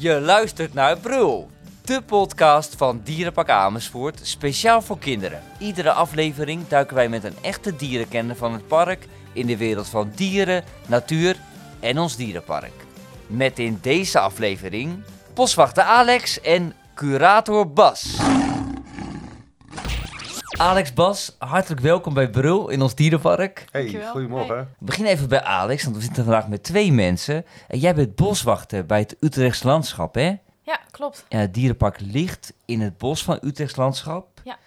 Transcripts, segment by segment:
Je luistert naar Brul, de podcast van Dierenpark Amersfoort, speciaal voor kinderen. Iedere aflevering duiken wij met een echte dierenkenner van het park in de wereld van dieren, natuur en ons dierenpark. Met in deze aflevering boswachter Alex en curator Bas. Alex Bas, hartelijk welkom bij Brul in ons dierenpark. Hey, Dankjewel. goedemorgen. Hey. We beginnen even bij Alex, want we zitten vandaag met twee mensen. En jij bent boswachter bij het Utrechts Landschap, hè? Ja, klopt. Ja, het dierenpark ligt in het bos van Utrechts Landschap. Ja.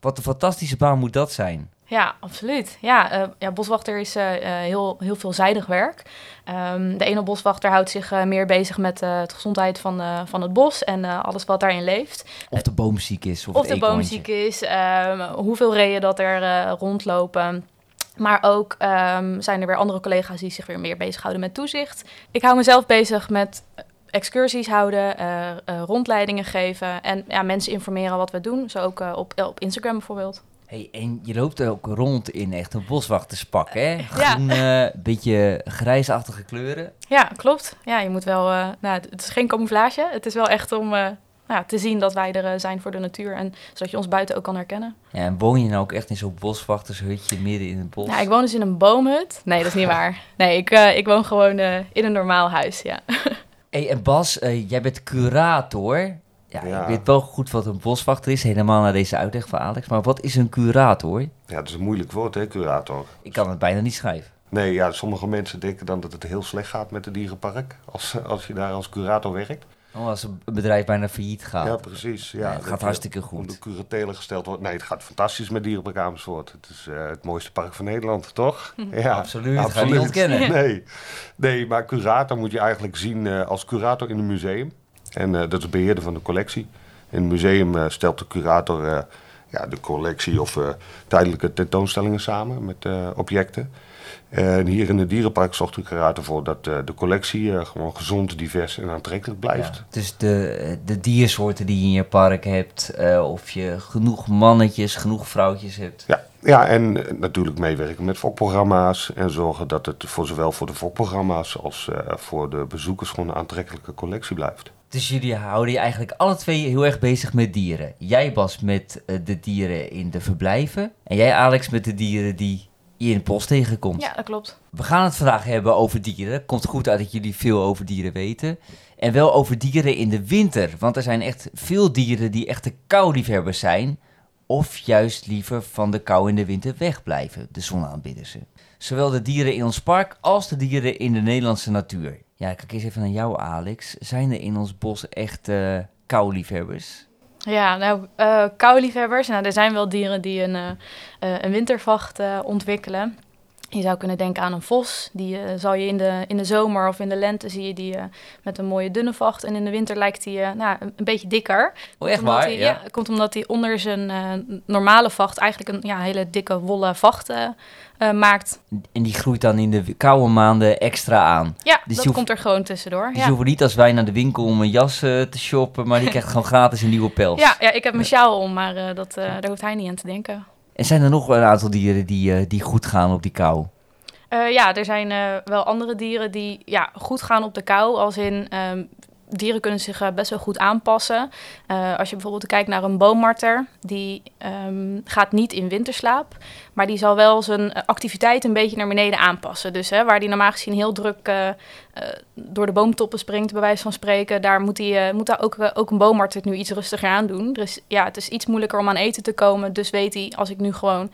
Wat een fantastische baan moet dat zijn. Ja, absoluut. Ja, eh, ja boswachter is eh, eh, heel, heel veelzijdig werk. Ehm, de ene boswachter houdt zich meer bezig met de gezondheid van, van het bos en alles wat daarin leeft. Of de boom ziek is, of, Of de boom ziek is, ehm, hoeveel reeën dat er rondlopen. Maar ook ehm, zijn er weer andere collega's die zich weer meer bezighouden met toezicht. Ik hou mezelf bezig met excursies houden, rondleidingen geven en ja, mensen informeren wat we doen. Zo ook op, op Instagram bijvoorbeeld. Hey, en je loopt er ook rond in echt een boswachterspak, hè? Ja. Groen, eh, beetje grijsachtige kleuren. Ja, klopt. Ja, je moet wel. eh, nou, het- is geen camouflage. Het is wel echt om eh, nou, ja, te zien dat wij er eh, zijn voor de natuur. En zodat je ons buiten ook kan herkennen. Ja, en woon je nou ook echt in zo'n boswachtershutje midden in het bos? Ja, ik woon dus in een boomhut. Nee, dat is niet waar. Nee, ik, ik woon gewoon in een normaal huis. Ja. Hey, en Bas, jij bent curator. Ja, Ja. ik weet wel goed wat een boswachter is, helemaal naar deze uitleg van Alex. Maar wat is een curator? Ja, dat is een moeilijk woord, hè, curator. Ik kan het bijna niet schrijven. Nee, ja, sommige mensen denken dan dat het heel slecht gaat met het dierenpark. Als, als je daar als curator werkt. Oh, als een bedrijf bijna failliet gaat. Ja, precies. Ja, Ja, het gaat hartstikke goed. Onder curatelen gesteld wordt. Nee, het gaat fantastisch met Dierenpark Amersfoort. Het is eh, het mooiste park van Nederland, toch? Ja, Absoluut, dat ga je niet ontkennen. Nee. nee, maar curator moet je eigenlijk zien eh, als curator in een museum. En eh, dat is beheerder van de collectie. In het museum eh, stelt de curator eh, ja, de collectie of tijdelijke tentoonstellingen samen met objecten. En hier in het dierenpark zorgt de curator voor dat de collectie gewoon gezond, divers en aantrekkelijk blijft. Ja, dus de, de diersoorten die je in je park hebt, of je genoeg mannetjes, genoeg vrouwtjes hebt. Ja, ja en natuurlijk meewerken met fokprogramma's en zorgen dat het voor zowel voor de fokprogramma's als eh, voor de bezoekers gewoon een aantrekkelijke collectie blijft. Dus jullie houden je eigenlijk alle twee heel erg bezig met dieren. Jij Bas met eh, de dieren in de verblijven. En jij Alex met de dieren die je in het bos tegenkomt. ja, dat klopt. We gaan het vandaag hebben over dieren. Komt goed uit dat jullie veel over dieren weten. En wel over dieren in de winter. Want er zijn echt veel dieren die echte koudliefhebbers zijn. Of juist liever van de kou in de winter wegblijven. De zonaanbidders. Zowel de dieren in ons park als de dieren in de Nederlandse natuur. Ja, kijk eens even naar jou Alex. Zijn er in ons bos echt eh koudliefhebbers? Ja, nou, eh kouliefhebbers. Nou, er zijn wel dieren die een, eh, een wintervacht ontwikkelen. Je zou kunnen denken aan een vos. Die eh, zal je in de, in de zomer of in de lente zie je die eh, met een mooie dunne vacht. En in de winter lijkt die eh, nou, een, een beetje dikker. Oh, echt waar? hij- Ja. ja, komt omdat hij onder zijn normale vacht eigenlijk een ja, hele dikke wollen vacht maakt. En die groeit dan in de koude maanden extra aan. Ja, Dus dat hoeft- komt er gewoon tussendoor. Dus ja. je hoeft niet als wij naar de winkel om een jas te shoppen, maar die krijgt gewoon gratis een nieuwe pels. Ja, ja, ik heb mijn sjaal om, maar dat, daar hoeft hij niet aan te denken. En zijn er nog een aantal dieren die, eh, die goed gaan op die kou? Eh, ja, er zijn eh, wel andere dieren die ja, goed gaan op de kou. Als in ehm, dieren kunnen zich eh, best wel goed aanpassen. Eh, als je bijvoorbeeld kijkt naar een boommarter, die ehm, gaat niet in winterslaap. Maar die zal wel zijn activiteit een beetje naar beneden aanpassen. Dus hè, waar die normaal gezien heel druk eh, door de boomtoppen springt, bij wijze van spreken, daar moet, die, moet daar ook, ook een boommarter het nu iets rustiger aan doen. Dus ja, het is iets moeilijker om aan eten te komen. Dus weet hij, als ik nu gewoon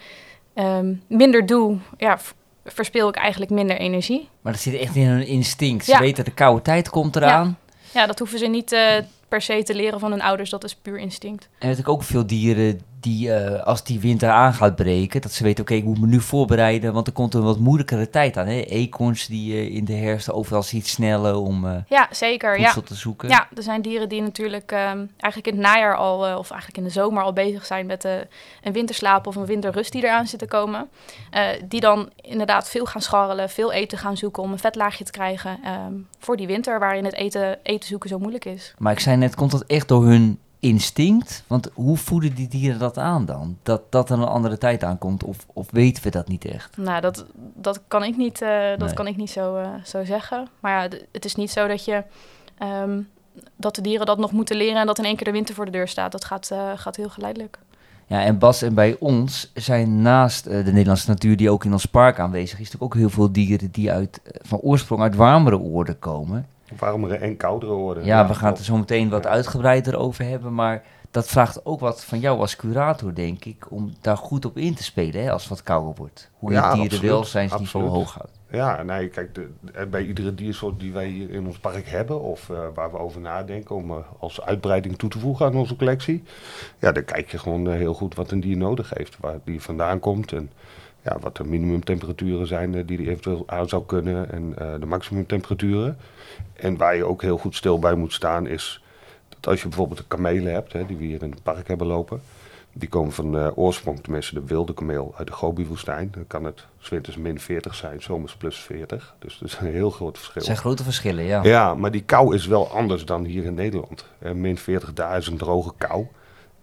ehm, minder doe, ja, verspil ik eigenlijk minder energie. Maar dat zit echt in hun instinct. Ze Ja. weten de koude tijd komt eraan. Ja, dat hoeven ze niet eh, per se te leren van hun ouders. Dat is puur instinct. En weet ik ook veel dieren die, eh, als die winter aan gaat breken, dat ze weten, oké, ik moet me nu voorbereiden, want er komt een wat moeilijkere tijd aan. Hè? Eekhoorns die eh, in de herfst overal ziet snellen om eh Ja, zeker. Ja. te zoeken. Ja, er zijn dieren die natuurlijk ehm, eigenlijk in het najaar al, of eigenlijk in de zomer al bezig zijn met een winterslaap of een winterrust die eraan zit te komen. Die dan inderdaad veel gaan scharrelen, veel eten gaan zoeken om een vetlaagje te krijgen ehm, voor die winter, waarin het eten, eten zoeken zo moeilijk is. Maar ik zei net, komt dat echt door hun instinct? Want hoe voeden die dieren dat aan dan? Dat, dat er een andere tijd aankomt? Of, of weten we dat niet echt? Nou, dat, dat kan ik niet, eh, dat Nee. kan ik niet zo, eh, zo zeggen. Maar ja, het is niet zo dat je ehm, dat de dieren dat nog moeten leren en dat in één keer de winter voor de deur staat. Dat gaat, eh, gaat heel geleidelijk. Ja, en Bas, en bij ons zijn naast de Nederlandse natuur die ook in ons park aanwezig is, natuurlijk ook heel veel dieren die uit, van oorsprong uit warmere oorden komen. Warmere en koudere oorden. Ja, we gaan het er zo meteen wat uitgebreider over hebben, maar dat vraagt ook wat van jou als curator, denk ik, om daar goed op in te spelen hè, als het wat kouder wordt. Hoe je dierenwelzijnsniveau absoluut. hoog houdt. Ja, nee, kijk, de, bij iedere diersoort die wij hier in ons park hebben, of eh, waar we over nadenken om eh, als uitbreiding toe te voegen aan onze collectie, ja, dan kijk je gewoon eh, heel goed wat een dier nodig heeft, waar die vandaan komt en ja, wat de minimumtemperaturen zijn eh, die die eventueel aan zou kunnen en eh, de maximumtemperaturen. En waar je ook heel goed stil bij moet staan is dat als je bijvoorbeeld de kamelen hebt, hè, die we hier in het park hebben lopen, die komen van eh, oorsprong, tenminste de wilde kameel, uit de Gobi-woestijn. Dan kan het winters min 40 zijn, zomers plus 40. Dus dat is een heel groot verschil. Het zijn grote verschillen, ja. Ja, maar die kou is wel anders dan hier in Nederland. Min 40 daar is een droge kou.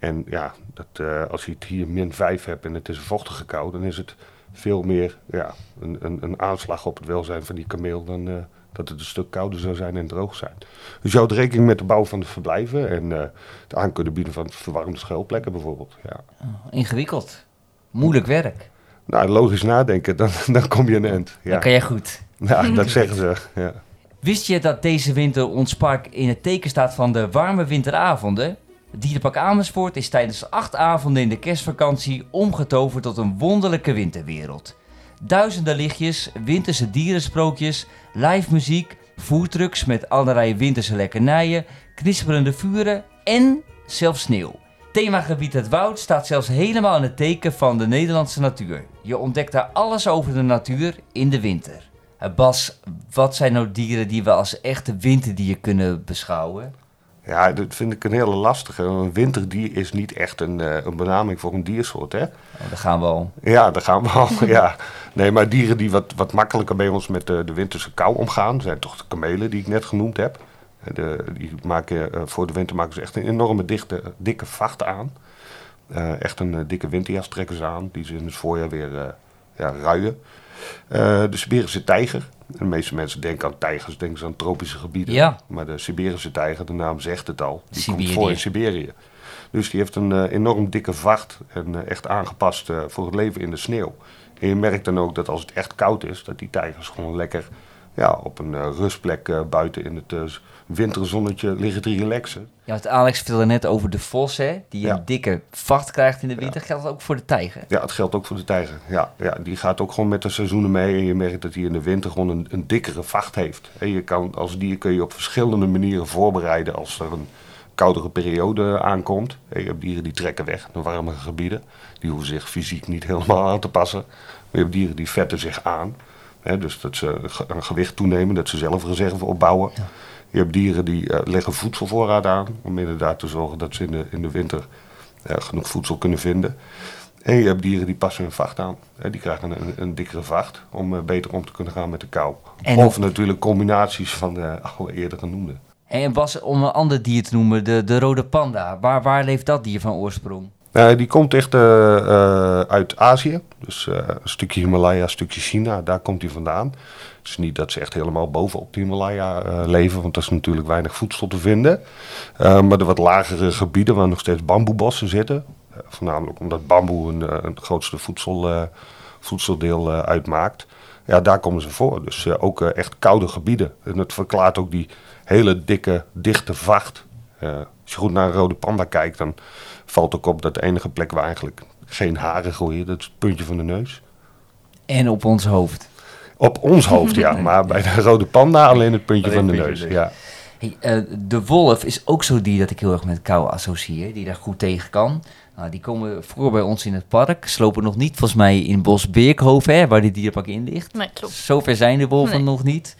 En ja, dat, eh, als je het hier min 5 hebt en het is een vochtige kou, dan is het veel meer ja, een, een, een aanslag op het welzijn van die kameel dan eh, dat het een stuk kouder zou zijn en droog zijn. Dus je houdt rekening met de bouw van de verblijven en eh het aan kunnen bieden van verwarmde schuilplekken bijvoorbeeld. Ja. Ingewikkeld. Moeilijk werk. Nou, logisch nadenken, dan, dan kom je een eind. Ja, Dat kan jij goed. ja dat zeggen ze. Ja. Wist je dat deze winter ons park in het teken staat van de warme winteravonden? Dierenpark Amersfoort is tijdens acht avonden in de kerstvakantie omgetoverd tot een wonderlijke winterwereld. Duizenden lichtjes, winterse dierensprookjes, live muziek, foodtrucks met allerlei winterse lekkernijen, knisperende vuren en zelfs sneeuw. Themagebied Het Woud staat zelfs helemaal in het teken van de Nederlandse natuur. Je ontdekt daar alles over de natuur in de winter. Eh, Bas, wat zijn nou dieren die we als echte winterdier kunnen beschouwen? Ja, dat vind ik een hele lastige. Een winterdier is niet echt een, eh, een benaming voor een diersoort, hè? Oh, daar gaan we al. Ja, daar gaan we al. ja. Nee, maar dieren die wat, wat makkelijker bij ons met de, de winterse kou omgaan, zijn toch de kamelen die ik net genoemd heb. Eh, De, die maken, eh, voor de winter maken ze echt een enorme dichte, dikke vacht aan. Eh, echt een eh, dikke winterjas trekken ze aan, die ze in het voorjaar weer eh, ja, ruien. Eh, de Siberische tijger. De meeste mensen denken aan tijgers, denken ze aan tropische gebieden. Ja. Maar de Siberische tijger, de naam zegt het al, die Siberië. komt voor in Siberië. Dus die heeft een eh, enorm dikke vacht en eh, echt aangepast voor het leven in de sneeuw. En je merkt dan ook dat als het echt koud is, dat die tijgers gewoon lekker ja, op een eh, rustplek eh, buiten in het eh, winterzonnetje liggen te relaxen. Ja, want Alex vertelde net over de vos, hè, die Ja. een dikke vacht krijgt in de winter. Geldt dat ook voor de tijger? Ja, het geldt ook voor de tijger. Ja, ja, die gaat ook gewoon met de seizoenen mee. En je merkt dat hij in de winter gewoon een, een dikkere vacht heeft. En je kan, als dier kun je op verschillende manieren voorbereiden als er een koudere periode aankomt. En je hebt dieren die trekken weg naar warmere gebieden. Die hoeven zich fysiek niet helemaal aan te passen. Maar je hebt dieren die vetten zich aan. Hè, dus dat ze een gewicht toenemen, dat ze zelf reserve opbouwen. Je hebt dieren die eh, leggen voedselvoorraad aan. Om inderdaad te zorgen dat ze in de, in de winter eh, genoeg voedsel kunnen vinden. En je hebt dieren die passen hun vacht aan. Hè, die krijgen een, een dikkere vacht om eh, beter om te kunnen gaan met de kou. En of natuurlijk combinaties van de alle eerder genoemde. En Bas, om een ander dier te noemen, de, de rode panda. Waar, waar leeft dat dier van oorsprong? Eh, die komt echt eh, eh, uit Azië. Dus een stukje Himalaya, een stukje China. Daar komt hij vandaan. Is niet dat ze echt helemaal bovenop de Himalaya leven. Want daar is natuurlijk weinig voedsel te vinden. Maar de wat lagere gebieden waar nog steeds bamboebossen zitten. voornamelijk omdat bamboe een, een grootste voedsel, voedseldeel uitmaakt. Ja, daar komen ze voor. Dus ook echt koude gebieden. En het verklaart ook die hele dikke, dichte vacht. Eh, als je goed naar een rode panda kijkt, dan valt ook op dat de enige plek waar eigenlijk geen haren groeien, dat is het puntje van de neus. En op ons hoofd. Op ons hoofd, ja. Maar bij de rode panda alleen het puntje Alleen van de neus. Ja. Hey, eh, de wolf is ook zo'n dier dat ik heel erg met kou associeer. Die daar goed tegen kan. Nou, die komen voor bij ons in het park. Slopen nog niet, volgens mij, in Bos Beerkhoven, hè, waar die dierpark in ligt. Nee, klopt. Zover zijn de wolven Nee. nog niet.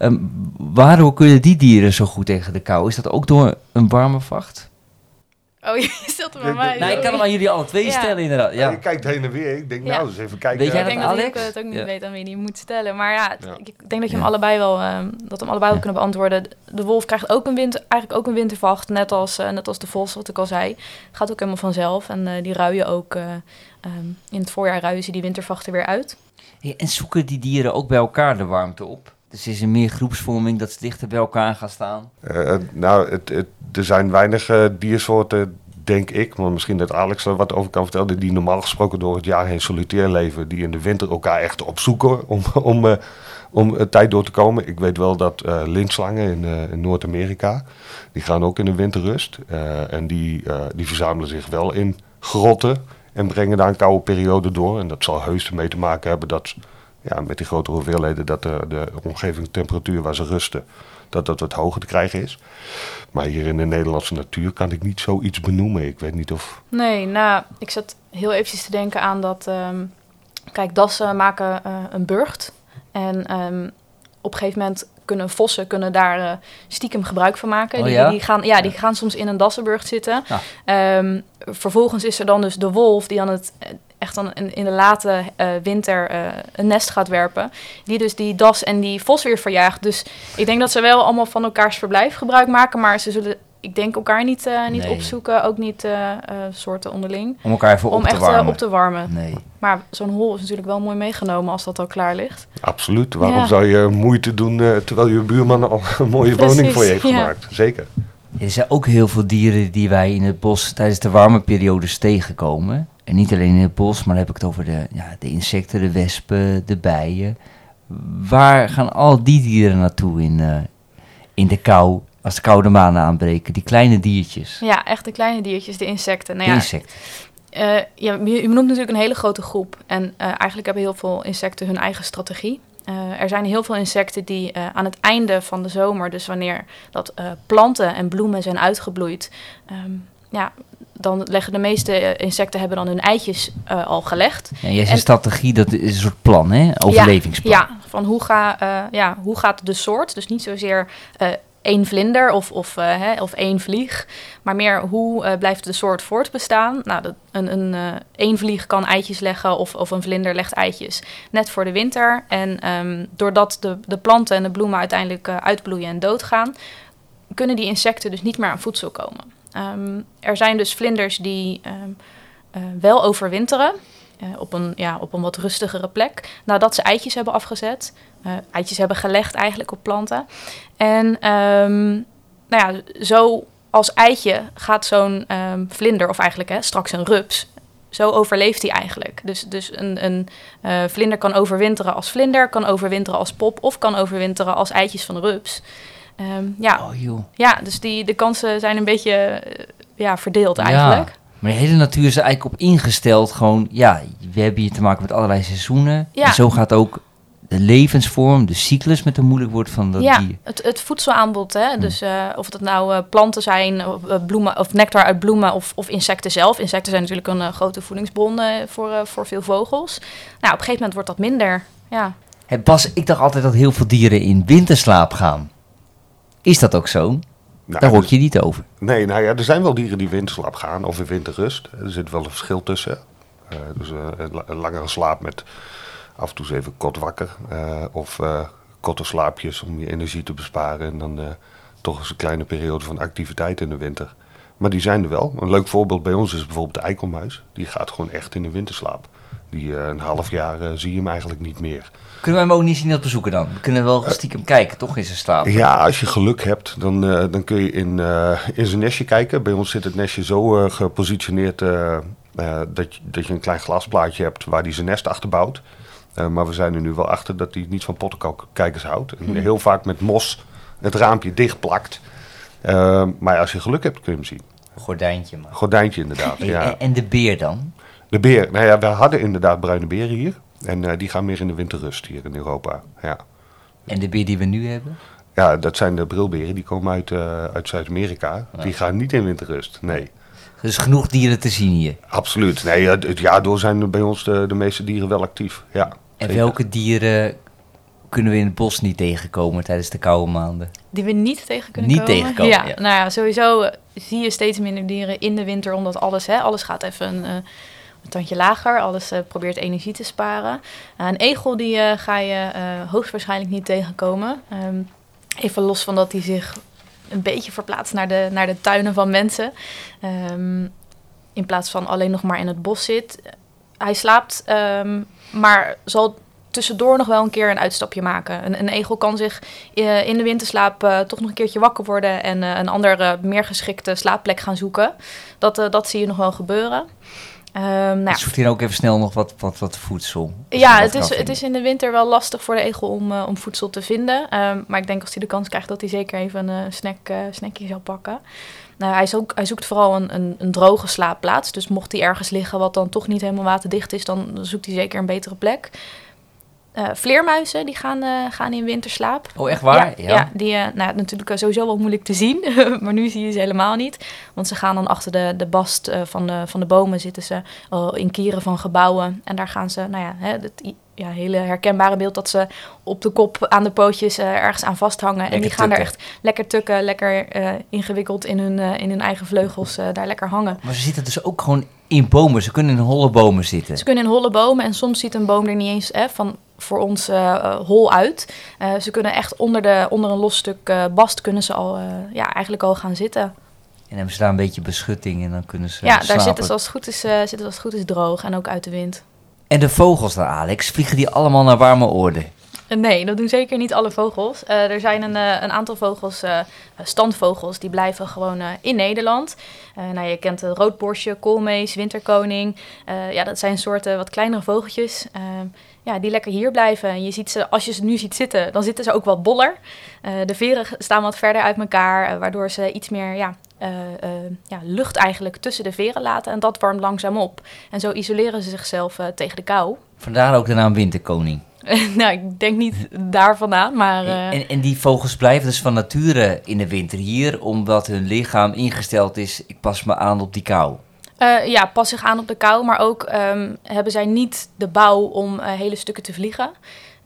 Ehm, waarom kunnen die dieren zo goed tegen de kou? Is dat ook door een warme vacht? Oh, je stelt hem aan Ik- mij. Nou, ik kan hem aan jullie alle twee Ja. stellen, inderdaad. Ja. Ja. Je kijkt heen en weer. Ik denk, Ja. nou, eens even kijken. Weet jij ik dat, denk dat Alex? ik het ook niet Ja. weet aan wie die moet stellen. Maar ja, ik denk dat je hem Ja. allebei wel, ehm, dat we hem allebei wel Ja. kunnen beantwoorden. De wolf krijgt ook een winter, eigenlijk ook een wintervacht, net als, eh, net als de vos, wat ik al zei. Gaat ook helemaal vanzelf. En eh, die ruien ook, eh, ehm, in het voorjaar ruien ze die wintervachten weer uit. Hey, en zoeken die dieren ook bij elkaar de warmte op? Dus is er meer groepsvorming dat ze dichter bij elkaar gaan staan? Uh, nou, het, er zijn weinig uh, diersoorten, denk ik, maar misschien dat Alex er wat over kan vertellen, die normaal gesproken door het jaar heen solitair leven, die in de winter elkaar echt opzoeken om, om, om tijd door te komen. Ik weet wel dat linkslangen in, in Noord-Amerika, die gaan ook in de winterrust en die, die verzamelen zich wel in grotten en brengen daar een koude periode door. En dat zal heus ermee te maken hebben dat ja, met die grote hoeveelheden dat de, de omgevingstemperatuur waar ze rusten, dat dat wat hoger te krijgen is. Maar hier in de Nederlandse natuur kan ik niet zoiets benoemen. Ik weet niet of... Nee, nou, ik zat heel eventjes te denken aan dat... Um, kijk, dassen maken uh, een burcht. En um, op een gegeven moment kunnen vossen kunnen daar uh, stiekem gebruik van maken. Oh, die, ja? die, gaan, ja, die gaan soms in een dassenburcht zitten. Ja. Um, vervolgens is er dan dus de wolf die aan het echt dan in, in de late uh, winter uh, een nest gaat werpen. Die dus die das en die vos weer verjaagt. Dus ik denk dat ze wel allemaal van elkaars verblijf gebruik maken. Maar ze zullen, ik denk, elkaar niet, uh, niet Nee. opzoeken. Ook niet soorten onderling. Om elkaar even Om op te echt warmen. op te warmen. Nee. Maar zo'n hol is natuurlijk wel mooi meegenomen als dat al klaar ligt. Absoluut. Waarom Ja. zou je moeite doen eh, terwijl je buurman al een mooie Precies, woning voor je heeft ja. gemaakt? Zeker. Er zijn ook heel veel dieren die wij in het bos tijdens de warme periodes tegenkomen. En niet alleen in het bos, maar dan heb ik het over de, ja, de insecten, de wespen, de bijen. Waar gaan al die dieren naartoe in, eh, in de kou, als de koude maanden aanbreken? Die kleine diertjes, Ja, echt de kleine diertjes, de insecten. Nou de ja, insecten. Eh, ja, je, je benoemt natuurlijk een hele grote groep. En eh, eigenlijk hebben heel veel insecten hun eigen strategie. Er zijn heel veel insecten die aan het einde van de zomer, dus wanneer dat planten en bloemen zijn uitgebloeid, ehm, ja, dan leggen de meeste eh, insecten hebben dan hun eitjes eh, al gelegd. Ja, jij zegt en- strategie, dat is een soort plan, hè? Overlevingsplan. Ja, van hoe, ga, eh, ja, hoe gaat de soort, dus niet zozeer één vlinder of, of, hè, of één vlieg, maar meer hoe blijft de soort voortbestaan. Nou, dat, een, een, één vlieg kan eitjes leggen of, of een vlinder legt eitjes net voor de winter. En ehm, doordat de, de planten en de bloemen uiteindelijk uitbloeien en doodgaan, kunnen die insecten dus niet meer aan voedsel komen. Ehm, er zijn dus vlinders die ehm, eh, wel overwinteren. eh, op, een, ja, op een wat rustigere plek. Nadat ze eitjes hebben afgezet. eh, eitjes hebben gelegd eigenlijk op planten. En ehm, nou ja, zo als eitje gaat zo'n vlinder, of eigenlijk hè, straks een rups, zo overleeft hij eigenlijk. Dus, dus een, een vlinder kan overwinteren als vlinder, kan overwinteren als pop of kan overwinteren als eitjes van rups. Ehm, ja, Oh joh. ja, dus die, de kansen zijn een beetje eh, ja, verdeeld eigenlijk. Ja. Maar de hele natuur is er eigenlijk op ingesteld. Gewoon, ja, we hebben hier te maken met allerlei seizoenen. Ja. En zo gaat ook de levensvorm, de cyclus met een moeilijk woord van dat ja, dier. het, het voedselaanbod. Hè? Dus eh, of dat nou eh, planten zijn, of, bloemen, of nectar uit bloemen of, of insecten zelf. Insecten zijn natuurlijk een grote voedingsbron voor, voor veel vogels. Nou, op een gegeven moment wordt dat minder. Ja, Bas, ik dacht altijd dat heel veel dieren in winterslaap gaan. Is dat ook zo? Nou, Daar hoor je niet over. Nee, nou ja, er zijn wel dieren die winterslaap gaan of in winterrust. Er zit wel een verschil tussen. Eh, dus eh, een, een langere slaap met af en toe eens even kort wakker. eh, of korte slaapjes om je energie te besparen. En dan toch eens een kleine periode van activiteit in de winter. Maar die zijn er wel. Een leuk voorbeeld bij ons is bijvoorbeeld de eikelmuis. Die gaat gewoon echt in de winterslaap. Die een half jaar zie je hem eigenlijk niet meer. Kunnen we hem ook niet zien als bezoeker dan? We kunnen wel stiekem kijken, toch in zijn slaap. Ja, als je geluk hebt, dan, eh, dan kun je in, eh, in zijn nestje kijken. Bij ons zit het nestje zo eh, gepositioneerd eh, eh, dat, je, dat je een klein glasplaatje hebt waar hij zijn nest achter bouwt. Eh, maar we zijn er nu wel achter dat hij niet van pottenkijkers houdt. En heel vaak met mos het raampje dichtplakt. Eh, maar als je geluk hebt, kun je hem zien. Gordijntje maar. Gordijntje inderdaad, ja. en, en de beer dan? De beer, nou ja, we hadden inderdaad bruine beren hier. En eh, die gaan meer in de winterrust hier in Europa, ja. En de beer die we nu hebben? Ja, dat zijn de brilberen. Die komen uit, eh, uit Zuid-Amerika. Die gaan niet in winterrust. Nee, Dus genoeg dieren te zien hier. absoluut. Nee, het, het jaar door zijn bij ons de, de meeste dieren wel actief. Ja, En zeker. welke dieren kunnen we in het bos niet tegenkomen tijdens de koude maanden? die we niet tegen kunnen Niet komen. tegenkomen, Ja, ja. nou ja, sowieso eh, zie je steeds minder dieren in de winter, omdat alles, hè, alles gaat even eh, een tandje lager. Alles eh, probeert energie te sparen. Uh, een egel die eh, ga je eh, hoogstwaarschijnlijk niet tegenkomen. Ehm, even los van dat hij zich een beetje verplaatst naar de, naar de tuinen van mensen. Ehm, in plaats van alleen nog maar in het bos zit. Hij slaapt, ehm, maar zal tussendoor nog wel een keer een uitstapje maken. Een, een egel kan zich eh, in de winterslaap eh, toch nog een keertje wakker worden en eh, een andere meer geschikte slaapplek gaan zoeken. Dat, eh, dat zie je nog wel gebeuren. Ehm, nou ja, Zoekt hij ook even snel nog wat, wat, wat voedsel? Ja, het is, het is in de winter wel lastig voor de egel om, eh, om voedsel te vinden. Ehm, maar ik denk als hij de kans krijgt dat hij zeker even een eh, snack, eh, snackje zal pakken. Nou, hij, zoekt, hij zoekt vooral een, een, een droge slaapplaats. Dus mocht hij ergens liggen wat dan toch niet helemaal waterdicht is, dan zoekt hij zeker een betere plek. Eh, vleermuizen die gaan, eh, gaan in winterslaap. Oh, echt waar? Ja, ja. die eh, nou, natuurlijk sowieso wel moeilijk te zien, maar nu zie je ze helemaal niet. Want ze gaan dan achter de, de bast van, de, van de bomen zitten ze al in kieren van gebouwen. En daar gaan ze, nou ja, hè, het ja, hele herkenbare beeld dat ze op de kop aan de pootjes ergens aan vasthangen. en Lekker die gaan daar echt lekker tukken, lekker ingewikkeld in hun, in hun eigen vleugels daar lekker hangen. Maar ze zitten dus ook gewoon in bomen. Ze kunnen in holle bomen zitten. Ze kunnen in holle bomen en soms ziet een boom er niet eens hè, van voor ons eh, eh, hol uit. Eh, ze kunnen echt onder, de, onder een los stuk bast kunnen ze al, ja, eigenlijk al gaan zitten. En hebben ze daar een beetje beschutting en dan kunnen ze ja, daar zitten ze, als het goed is, zitten ze als het goed is droog en ook uit de wind. En de vogels dan, Alex, vliegen die allemaal naar warme oorden? Nee, dat doen zeker niet alle vogels. Er zijn een, een aantal vogels, standvogels, die blijven gewoon in Nederland. Nou, je kent de roodborstje, koolmees, winterkoning. Ja, dat zijn soorten wat kleinere vogeltjes. Ja, die lekker hier blijven. En je ziet ze, als je ze nu ziet zitten, dan zitten ze ook wat boller. Eh, de veren staan wat verder uit elkaar, eh, waardoor ze iets meer ja, eh, ja, lucht eigenlijk tussen de veren laten. En dat warmt langzaam op. En zo isoleren ze zichzelf tegen de kou. Vandaar ook de naam winterkoning. nou, ik denk niet daar vandaan, maar... En, en die vogels blijven dus van nature in de winter hier, omdat hun lichaam ingesteld is, ik pas me aan op die kou. Eh, ja, pas zich aan op de kou, maar ook ehm, hebben zij niet de bouw om eh, hele stukken te vliegen.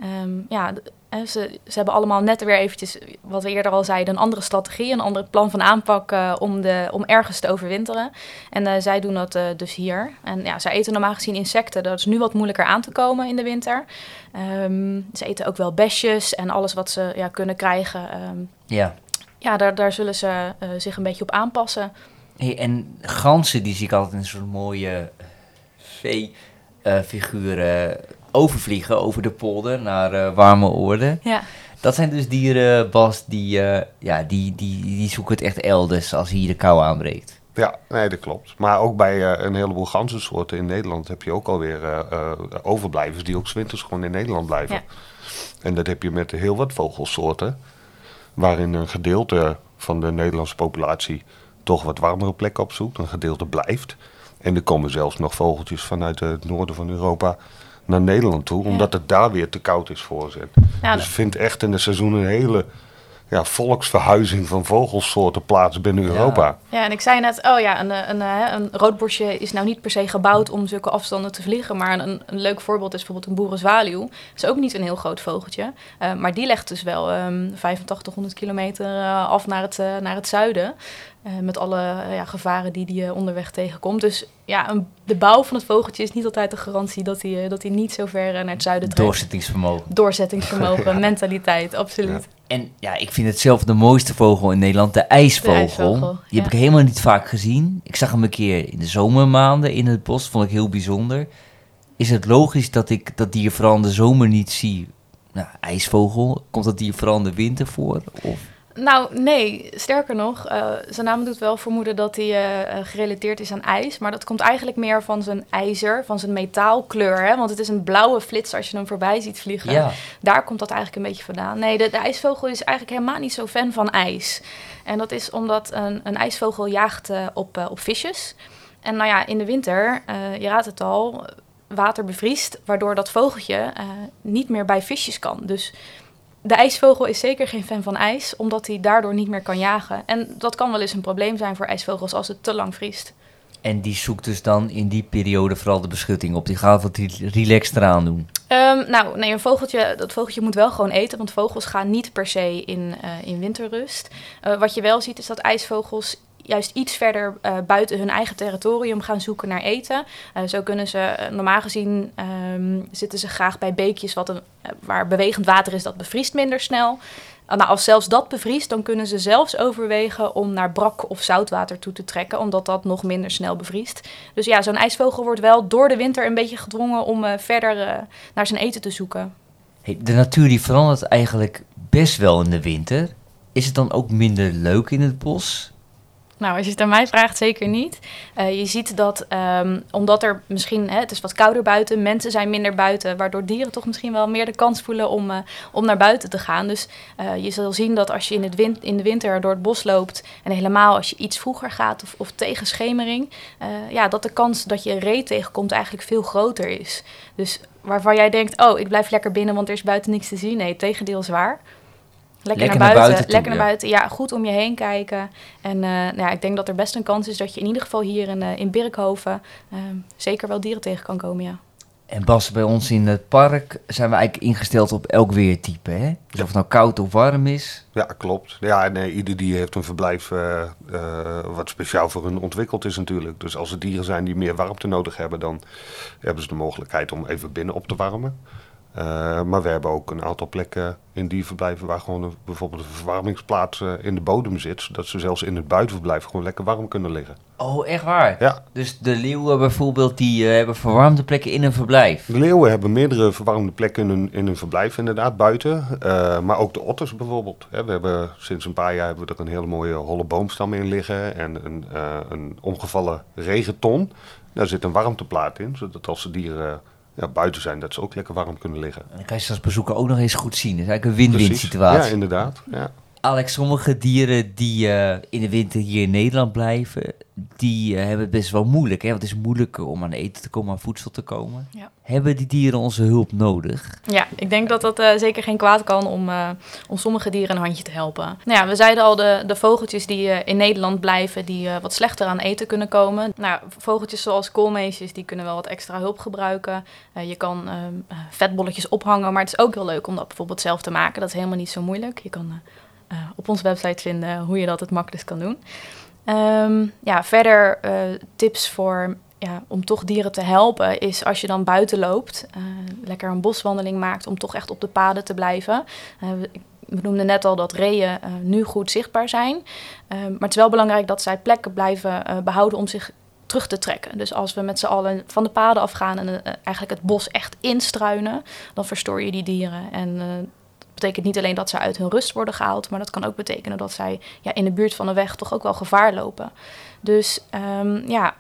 Ehm, ja, ze, ze hebben allemaal net weer eventjes, wat we eerder al zeiden, een andere strategie, een ander plan van aanpak eh, om, de, om ergens te overwinteren. En zij doen dat dus hier. En ja, zij eten normaal gezien insecten. Dat is nu wat moeilijker aan te komen in de winter. Ehm, ze eten ook wel besjes en alles wat ze ja, kunnen krijgen. Ja. ja, daar, daar zullen ze zich een beetje op aanpassen. Hey, en ganzen, die zie ik altijd in zo'n mooie V-figuren overvliegen over de polder naar eh, warme oorden. Ja. Dat zijn dus dieren, Bas, die, eh, ja, die, die, die zoeken het echt elders als hier de kou aanbreekt. Ja, nee, dat klopt. Maar ook bij eh, een heleboel ganzensoorten in Nederland heb je ook alweer eh eh, overblijvers die ook 's winters gewoon in Nederland blijven. Ja. En dat heb je met heel wat vogelsoorten, waarin een gedeelte van de Nederlandse populatie toch wat warmere plekken opzoekt, een gedeelte blijft. En er komen zelfs nog vogeltjes vanuit het noorden van Europa naar Nederland toe, omdat het daar weer te koud is voor ze. Ja, dus je vindt echt in het seizoen een hele ja, volksverhuizing van vogelsoorten plaats binnen Ja. Europa. Ja, en ik zei net, oh ja, een, een, eh, een roodborstje is nou niet per se gebouwd om zulke afstanden te vliegen. Maar een, een leuk voorbeeld is bijvoorbeeld een boerenzwaluw. Dat is ook niet een heel groot vogeltje. eh, maar die legt dus wel ehm 8500 kilometer eh, af naar het, eh, naar het zuiden. eh, met alle ja, gevaren die die onderweg tegenkomt. Dus ja, een, de bouw van het vogeltje is niet altijd de garantie dat hij, eh, dat hij niet zo ver naar het zuiden trekt. Doorzettingsvermogen. Doorzettingsvermogen, mentaliteit, absoluut. En ja, ik vind het zelf de mooiste vogel in Nederland, de ijsvogel. De ijsvogel, Die heb ik helemaal niet vaak gezien. Ik zag hem een keer in de zomermaanden in het bos, vond ik heel bijzonder. Is het logisch dat ik dat dier vooral in de zomer niet zie? Nou, ijsvogel, komt dat dier vooral in de winter voor? Of? Nou, nee. Sterker nog, eh, zijn naam doet wel vermoeden dat hij eh, eh, gerelateerd is aan ijs. Maar dat komt eigenlijk meer van zijn ijzer, van zijn metaalkleur. Hè? Want het is een blauwe flits als je hem voorbij ziet vliegen. Ja, Daar komt dat eigenlijk een beetje vandaan. Nee, de, de ijsvogel is eigenlijk helemaal niet zo fan van ijs. En dat is omdat een, een ijsvogel jaagt op, op visjes. En nou ja, in de winter, je raadt het al, water bevriest, waardoor dat vogeltje niet meer bij visjes kan. Dus de ijsvogel is zeker geen fan van ijs, omdat hij daardoor niet meer kan jagen. En dat kan wel eens een probleem zijn voor ijsvogels als het te lang vriest. en die zoekt dus dan in die periode vooral de beschutting op. Die gaat wat re- relaxed eraan doen. Ehm, nou, nee, een vogeltje, dat vogeltje moet wel gewoon eten, want vogels gaan niet per se in, eh, in winterrust. Eh, wat je wel ziet is dat ijsvogels juist iets verder eh, buiten hun eigen territorium gaan zoeken naar eten. Eh, zo kunnen ze, eh, normaal gezien ehm, zitten ze graag bij beekjes wat een, waar bewegend water is, dat bevriest minder snel. Nou, als zelfs dat bevriest, dan kunnen ze zelfs overwegen om naar brak of zoutwater toe te trekken, omdat dat nog minder snel bevriest. Dus ja, zo'n ijsvogel wordt wel door de winter een beetje gedwongen om verder naar zijn eten te zoeken. Hey, de natuur die verandert eigenlijk best wel in de winter. Is het dan ook minder leuk in het bos? Nou, als je het aan mij vraagt, zeker niet. Eh, je ziet dat ehm, omdat er misschien, hè, het is wat kouder buiten, mensen zijn minder buiten, waardoor dieren toch misschien wel meer de kans voelen om, eh, om naar buiten te gaan. Dus eh, je zal zien dat als je in, het win in de winter door het bos loopt, en helemaal als je iets vroeger gaat of, of tegen schemering, ja, dat de kans dat je een ree tegenkomt eigenlijk veel groter is. Dus waarvan jij denkt, oh, ik blijf lekker binnen, want er is buiten niks te zien. Nee, tegendeel is waar. Lekker, Lekker naar naar buiten, toe, lekker naar ja. buiten. Ja, goed om je heen kijken. En eh, nou ja, ik denk dat er best een kans is dat je in ieder geval hier in, eh, in Birkhoven eh, zeker wel dieren tegen kan komen, ja. En Bas, bij ons in het park zijn we eigenlijk ingesteld op elk weertype. Hè? Dus Ja. of het nou koud of warm is. Ja, klopt. Ja, nee, ieder dier heeft een verblijf eh, wat speciaal voor hun ontwikkeld is natuurlijk. Dus als er dieren zijn die meer warmte nodig hebben, dan hebben ze de mogelijkheid om even binnen op te warmen. Eh, maar we hebben ook een aantal plekken in dierverblijven waar gewoon een, bijvoorbeeld een verwarmingsplaats eh, in de bodem zit. Zodat ze zelfs in het buitenverblijf gewoon lekker warm kunnen liggen. Oh, echt waar? Ja, Dus de leeuwen bijvoorbeeld, die eh, hebben verwarmde plekken in een verblijf. de leeuwen hebben meerdere verwarmde plekken in hun, in hun verblijf inderdaad, buiten. Maar ook de otters bijvoorbeeld. Hè, we hebben sinds een paar jaar hebben we er een hele mooie holle boomstam in liggen. En een, een omgevallen regenton. Daar zit een warmteplaat in, zodat als de dieren ja, buiten zijn, dat ze ook lekker warm kunnen liggen. En dan kan je ze als bezoeker ook nog eens goed zien. Het is eigenlijk een win-win situatie. Ja, inderdaad. Ja. Alex, sommige dieren die eh, in de winter hier in Nederland blijven, die eh, hebben het best wel moeilijk. Hè? Want het is moeilijker om aan eten te komen, aan voedsel te komen. Ja. Hebben die dieren onze hulp nodig? Ja, ik denk dat dat eh, zeker geen kwaad kan om, om sommige dieren een handje te helpen. Nou ja, we zeiden al, de, de vogeltjes die in Nederland blijven, die wat slechter aan eten kunnen komen. Nou, vogeltjes zoals koolmeesjes, die kunnen wel wat extra hulp gebruiken. Je kan ehm, eh, vetbolletjes ophangen, maar het is ook heel leuk om dat bijvoorbeeld zelf te maken. Dat is helemaal niet zo moeilijk. Je kan op onze website vinden hoe je dat het makkelijkst kan doen. Ehm, ja, verder eh, tips voor ja, om toch dieren te helpen is als je dan buiten loopt, eh, lekker een boswandeling maakt om toch echt op de paden te blijven. Eh, we- we noemden net al dat reeën eh, nu goed zichtbaar zijn. Eh, maar het is wel belangrijk dat zij plekken blijven eh, behouden om zich terug te trekken. Dus als we met z'n allen van de paden afgaan en eh, eigenlijk het bos echt instruinen, dan verstoor je die dieren. En eh, betekent niet alleen dat ze uit hun rust worden gehaald, maar dat kan ook betekenen dat zij ja, in de buurt van de weg toch ook wel gevaar lopen. Dus ehm, ja,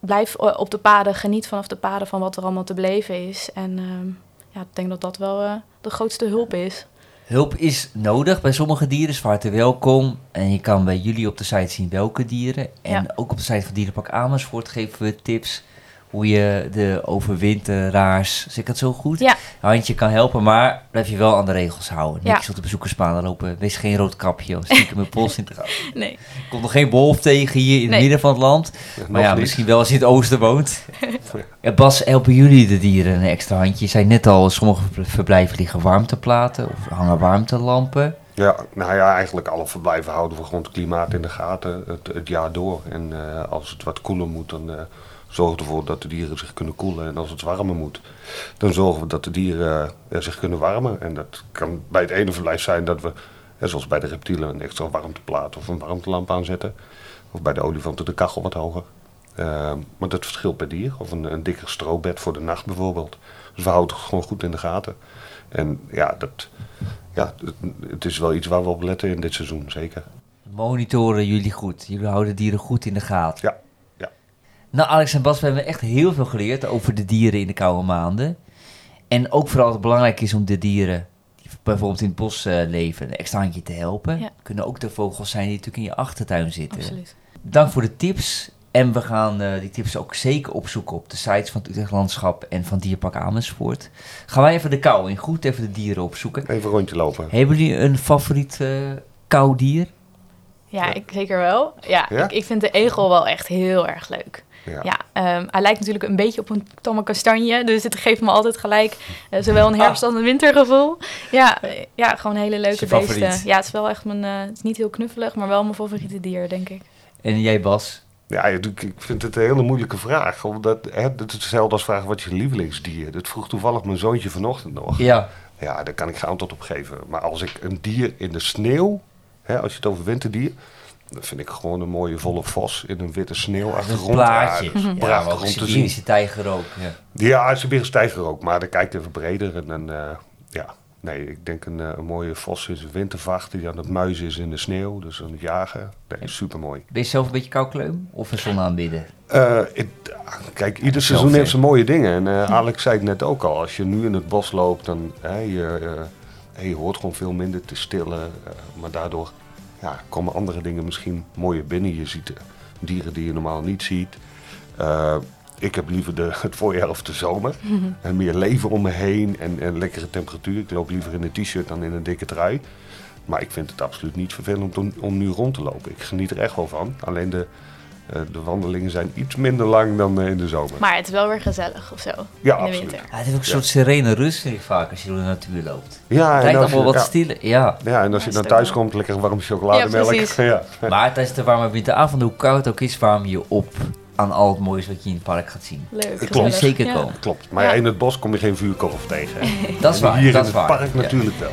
blijf eh, op de paden, geniet vanaf de paden van wat er allemaal te beleven is. En ehm, ja, ik denk dat dat wel eh, de grootste hulp is. Hulp is nodig bij sommige dieren, is van harte welkom. En je kan bij jullie op de site zien welke dieren. En Ja. ook op de site van Dierenpark Amersfoort geven we tips hoe je de overwinteraars, zeg ik het zo goed? Ja. Handje kan helpen, maar blijf je wel aan de regels houden. Ja. Niks op de bezoekerspaden lopen. Wees geen rood kapje of stiekem mijn pols in te gaan. Nee. Komt nog geen wolf tegen hier in het midden van het land. Maar ja, niet. misschien wel als je in het oosten woont. Ja, Bas, helpen jullie de dieren een extra handje? Je zei net al, sommige ver- verblijven liggen warmteplaten of hangen warmtelampen. Ja, nou ja, eigenlijk alle verblijven houden we gewoon het klimaat in de gaten het, het jaar door. En eh, als het wat koeler moet, dan eh zorgen ervoor dat de dieren zich kunnen koelen. En als het warmer moet, dan zorgen we dat de dieren eh, zich kunnen warmen. En dat kan bij het ene verblijf zijn dat we, zoals bij de reptielen, een extra warmteplaat of een warmtelamp aanzetten. Of bij de olifanten de kachel wat hoger. Maar dat verschilt per dier. Of een, een dikker strobed voor de nacht bijvoorbeeld. Dus we houden het gewoon goed in de gaten. En ja, dat, ja, het, het is wel iets waar we op letten in dit seizoen, zeker. Monitoren jullie goed. Jullie houden dieren goed in de gaten. Ja. Nou, Alex en Bas, we hebben echt heel veel geleerd over de dieren in de koude maanden. En ook vooral dat het belangrijk is om de dieren die bijvoorbeeld in het bos eh, leven een extra handje te helpen. Ja. Kunnen ook de vogels zijn die natuurlijk in je achtertuin zitten. Absoluut. Dank voor de tips. En we gaan eh, die tips ook zeker opzoeken op de sites van het Utrecht Landschap en van Dierpark Amersfoort. Gaan wij even de kou in, goed even de dieren opzoeken. Even een rondje lopen. Hebben jullie een favoriet eh koudier? Ja, Ja. Ik, zeker wel. Ja, Ja? Ik, ik vind de egel wel echt heel erg leuk. Ja. Ja, ehm, hij lijkt natuurlijk een beetje op een tamme kastanje. Dus het geeft me altijd gelijk eh, zowel een herfst- als een wintergevoel. Ja, eh, ja gewoon hele leuke je favoriet? beesten. Ja, het is wel echt mijn... eh, het is niet heel knuffelig, maar wel mijn favoriete dier, denk ik. En jij Bas? Ja, ik vind het een hele moeilijke vraag. Omdat, hè, het is hetzelfde als vragen wat is je lievelingsdier. Dat vroeg toevallig mijn zoontje vanochtend nog. Ja. Ja, daar kan ik geen antwoord op geven. Maar als ik een dier in de sneeuw, hè, als je het over winterdier, dan vind ik gewoon een mooie volle vos in een witte Dat is sneeuwachtergrond. een plaatje. Ja, dat prachtig om te zien. Siberische tijger ook. Ja. Ja, Siberische tijger ook, maar dan kijkt even breder. En dan, eh, ja, nee, ik denk een, eh, een mooie vos is een wintervacht die aan het muizen is in de sneeuw. Dus aan het jagen. Nee, super mooi. Ben je zelf een beetje koukleum? Of een zon aanbidden? kijk, ieder Zelf, seizoen heeft zijn mooie dingen. En eh, Alex zei het net ook al. Als je nu in het bos loopt, dan hè, je, eh, je hoort gewoon veel minder te stillen. eh, maar daardoor ja, komen andere dingen misschien mooier binnen. Je ziet dieren die je normaal niet ziet. Eh, ik heb liever de, het voorjaar of de zomer. En meer leven om me heen en, en lekkere temperatuur. Ik loop liever in een t-shirt dan in een dikke trui. Maar ik vind het absoluut niet vervelend om, om nu rond te lopen. Ik geniet er echt wel van. Alleen de, de wandelingen zijn iets minder lang dan eh, in de zomer. Maar het is wel weer gezellig of zo. Ja, in de absoluut. winter. Ja, het heeft ook een Ja. soort serene rust vaak als je door de natuur loopt. Ja, Het en lijkt als je, allemaal wat ja, stiller. Ja. ja, en als je dan thuis komt, lekker warme chocolademelk. Ja, precies. ja. Maar tijdens de warme winteravonden, hoe koud het ook is, warm je op aan al het moois wat je in het park gaat zien. Leuk, Klopt. Zeker Ja. komen. Klopt. Maar ja, Ja. in het bos kom je geen vuurkorf tegen. Dat is waar. Hier dat in is het waar. park Ja. natuurlijk wel.